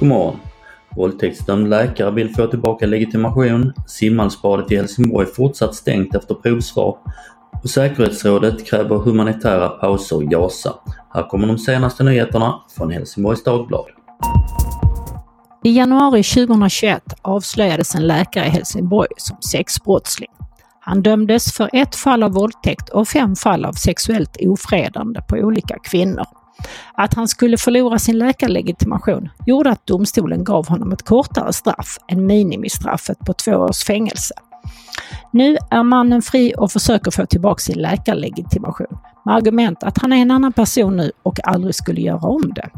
God morgon! Våldtäktsdömd läkare vill få tillbaka legitimation. Simhallsbadet i Helsingborg fortsatt stängt efter provsvar. Och säkerhetsrådet kräver humanitära pauser i Gaza. Här kommer de senaste nyheterna från Helsingborgs Dagblad. I januari 2021 avslöjades en läkare i Helsingborg som sexbrottsling. Han dömdes för ett fall av våldtäkt och fem fall av sexuellt ofredande på olika kvinnor. Att han skulle förlora sin läkarlegitimation gjorde att domstolen gav honom ett kortare straff än minimistraffet på två års fängelse. Nu är mannen fri och försöker få tillbaka sin läkarlegitimation med argument att han är en annan person nu och aldrig skulle göra om det.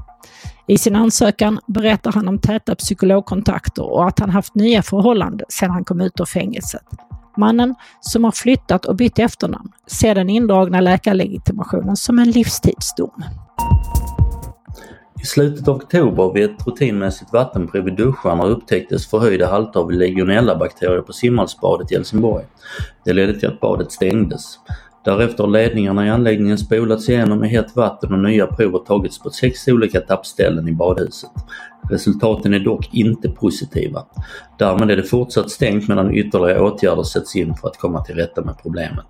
I sin ansökan berättar han om täta psykologkontakter och att han haft nya förhållanden sedan han kom ut ur fängelset. Mannen, som har flyttat och bytt efternamn, ser den indragna läkarlegitimationen som en livstidsdom. I slutet av oktober vid ett rutinmässigt vattenprov i duscharna upptäcktes förhöjda halter av legionellabakterier på simhallsbadet i Helsingborg. Det ledde till att badet stängdes. Därefter har ledningarna i anläggningen spolats igenom med hett vatten och nya prover tagits på sex olika tappställen i badhuset. Resultaten är dock inte positiva. Därmed är det fortsatt stängt medan ytterligare åtgärder sätts in för att komma till rätta med problemet.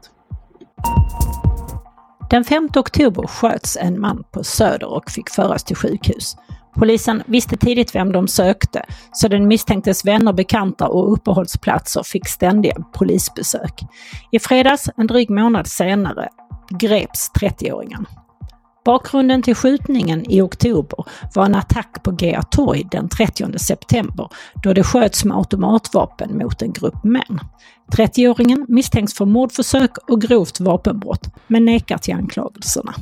Den 5 oktober sköts en man på Söder och fick föras till sjukhus. Polisen visste tidigt vem de sökte, så den misstänktes vänner, bekanta och uppehållsplatser fick ständiga polisbesök. I fredags, en dryg månad senare, greps 30-åringen. Bakgrunden till skjutningen i oktober var en attack på Gea Torg den 30 september då det sköts med automatvapen mot en grupp män. 30-åringen misstänks för mordförsök och grovt vapenbrott men nekar till anklagelserna.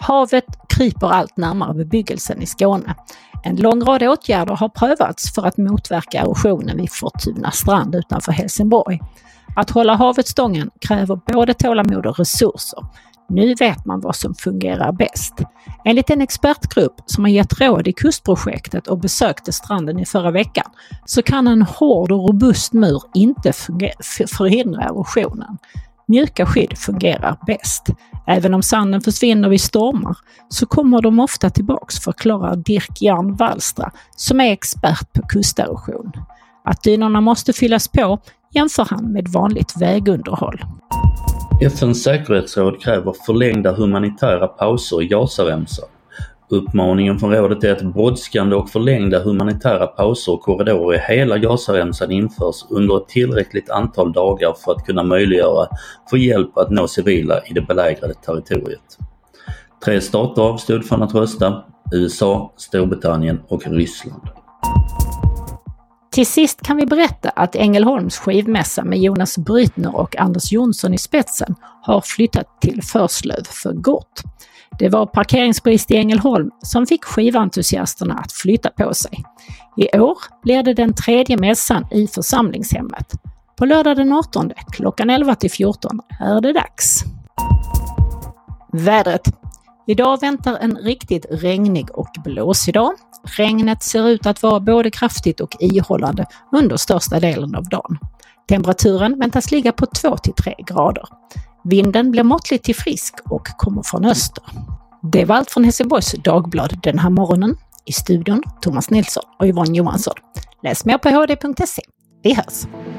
Havet kryper allt närmare bebyggelsen i Skåne. En lång rad åtgärder har prövats för att motverka erosionen vid Fortuna strand utanför Helsingborg. Att hålla havet stången kräver både tålamod och resurser. Nu vet man vad som fungerar bäst. Enligt en expertgrupp som har gett råd i kustprojektet och besökte stranden i förra veckan så kan en hård och robust mur inte förhindra erosionen. Mjuka skydd fungerar bäst. Även om sanden försvinner vid stormar så kommer de ofta tillbaks, förklarar Dirk Jan Wallstra som är expert på kusterosion. Att dynorna måste fyllas på jämför han med vanligt vägunderhåll. FNs säkerhetsråd kräver förlängda humanitära pauser i Gazaremsan. Uppmaningen från rådet är att brådskande och förlängda humanitära pauser och korridorer i hela Gazaremsan införs under ett tillräckligt antal dagar för att kunna möjliggöra för hjälp att nå civila i det belägrade territoriet. Tre stater avstod från att rösta, USA, Storbritannien och Ryssland. Till sist kan vi berätta att Ängelholms skivmässa med Jonas Brytner och Anders Jonsson i spetsen har flyttat till Förslöv för gott. Det var parkeringsbrist i Ängelholm som fick skiventusiasterna att flytta på sig. I år blir det den tredje mässan i församlingshemmet. På lördag den 18 klockan 11 till 14 är det dags. Vädret. Idag väntar en riktigt regnig och blåsig dag. Regnet ser ut att vara både kraftigt och ihållande under största delen av dagen. Temperaturen väntas ligga på 2 till 3 grader. Vinden blir måttligt till frisk och kommer från öster. Det var allt från Helsingborgs Dagblad den här morgonen. I studion Thomas Nilsson och Yvonne Johansson. Läs mer på hd.se. Vi hörs!